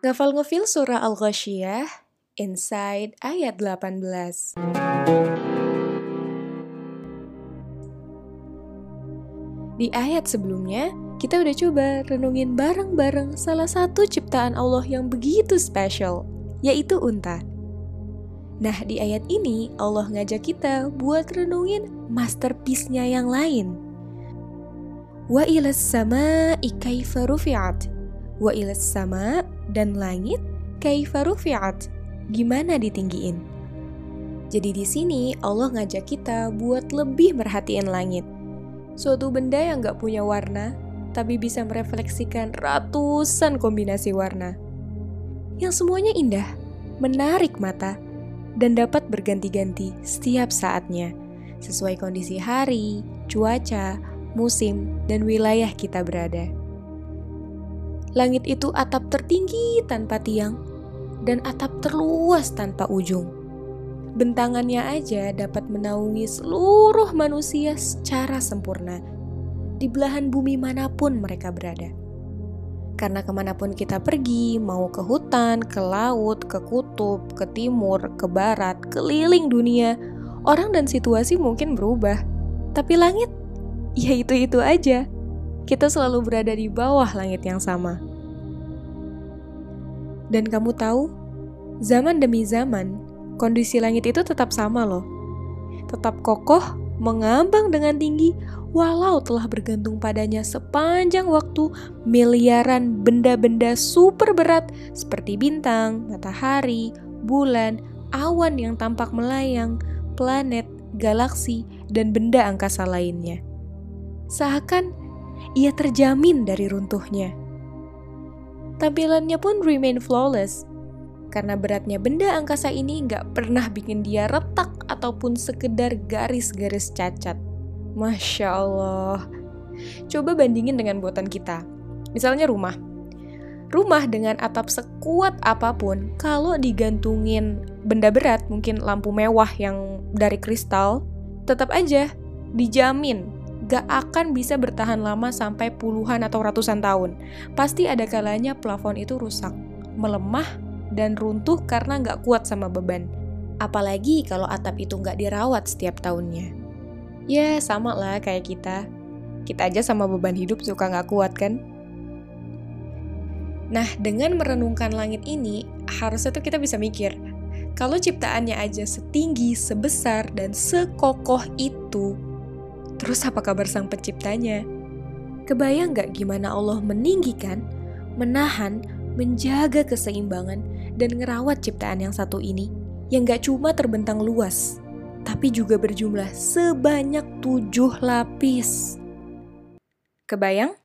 Ngafal ngefil surah Al-Ghasyiyah, Inside ayat 18. Di ayat sebelumnya, kita udah coba renungin bareng-bareng salah satu ciptaan Allah yang begitu spesial, yaitu unta. Nah, di ayat ini Allah ngajak kita buat renungin masterpiece-nya yang lain. Wa ilas sama kaifa rufi'at. Wa ilas sama dan langit kaifa rufi'at. Gimana ditinggiin? Jadi di sini Allah ngajak kita buat lebih merhatiin langit. Suatu benda yang gak punya warna, tapi bisa merefleksikan ratusan kombinasi warna. Yang semuanya indah, menarik mata, dan dapat berganti-ganti setiap saatnya, sesuai kondisi hari, cuaca, musim, dan wilayah kita berada. Langit itu atap tertinggi tanpa tiang, dan atap terluas tanpa ujung. Bentangannya aja dapat menaungi seluruh manusia secara sempurna, di belahan bumi mana pun mereka berada. Karena ke mana pun kita pergi, mau ke hutan, ke laut, ke kutub, ke timur, ke barat, keliling dunia, orang dan situasi mungkin berubah. Tapi langit, ya itu-itu aja. Kita selalu berada di bawah langit yang sama. Dan kamu tahu, zaman demi zaman, kondisi langit itu tetap sama loh. Tetap kokoh, mengambang dengan tinggi, walau telah bergantung padanya sepanjang waktu miliaran benda-benda super berat seperti bintang, matahari, bulan, awan yang tampak melayang, planet, galaksi, dan benda angkasa lainnya. Seakan ia terjamin dari runtuhnya. Tampilannya pun remain flawless, karena beratnya benda angkasa ini nggak pernah bikin dia retak ataupun sekedar garis-garis cacat. Masya Allah. Coba bandingin dengan buatan kita. Misalnya rumah. Rumah dengan atap sekuat apa pun, kalau digantungin benda berat, mungkin lampu mewah yang dari kristal, tetap aja dijamin gak akan bisa bertahan lama sampai puluhan atau ratusan tahun. Pasti ada kalanya plafon itu rusak, melemah, dan runtuh karena gak kuat sama beban. Apalagi kalau atap itu gak dirawat setiap tahunnya. Ya, sama lah kayak kita. Kita aja sama beban hidup suka nggak kuat kan? Nah, dengan merenungkan langit ini, harusnya tuh kita bisa mikir, kalau ciptaannya aja setinggi, sebesar, dan sekokoh itu, terus apa kabar sang penciptanya? Kebayang nggak gimana Allah meninggikan, menahan, menjaga keseimbangan, dan ngerawat ciptaan yang satu ini, yang nggak cuma terbentang luas, tapi juga berjumlah sebanyak tujuh lapis. Kebayang?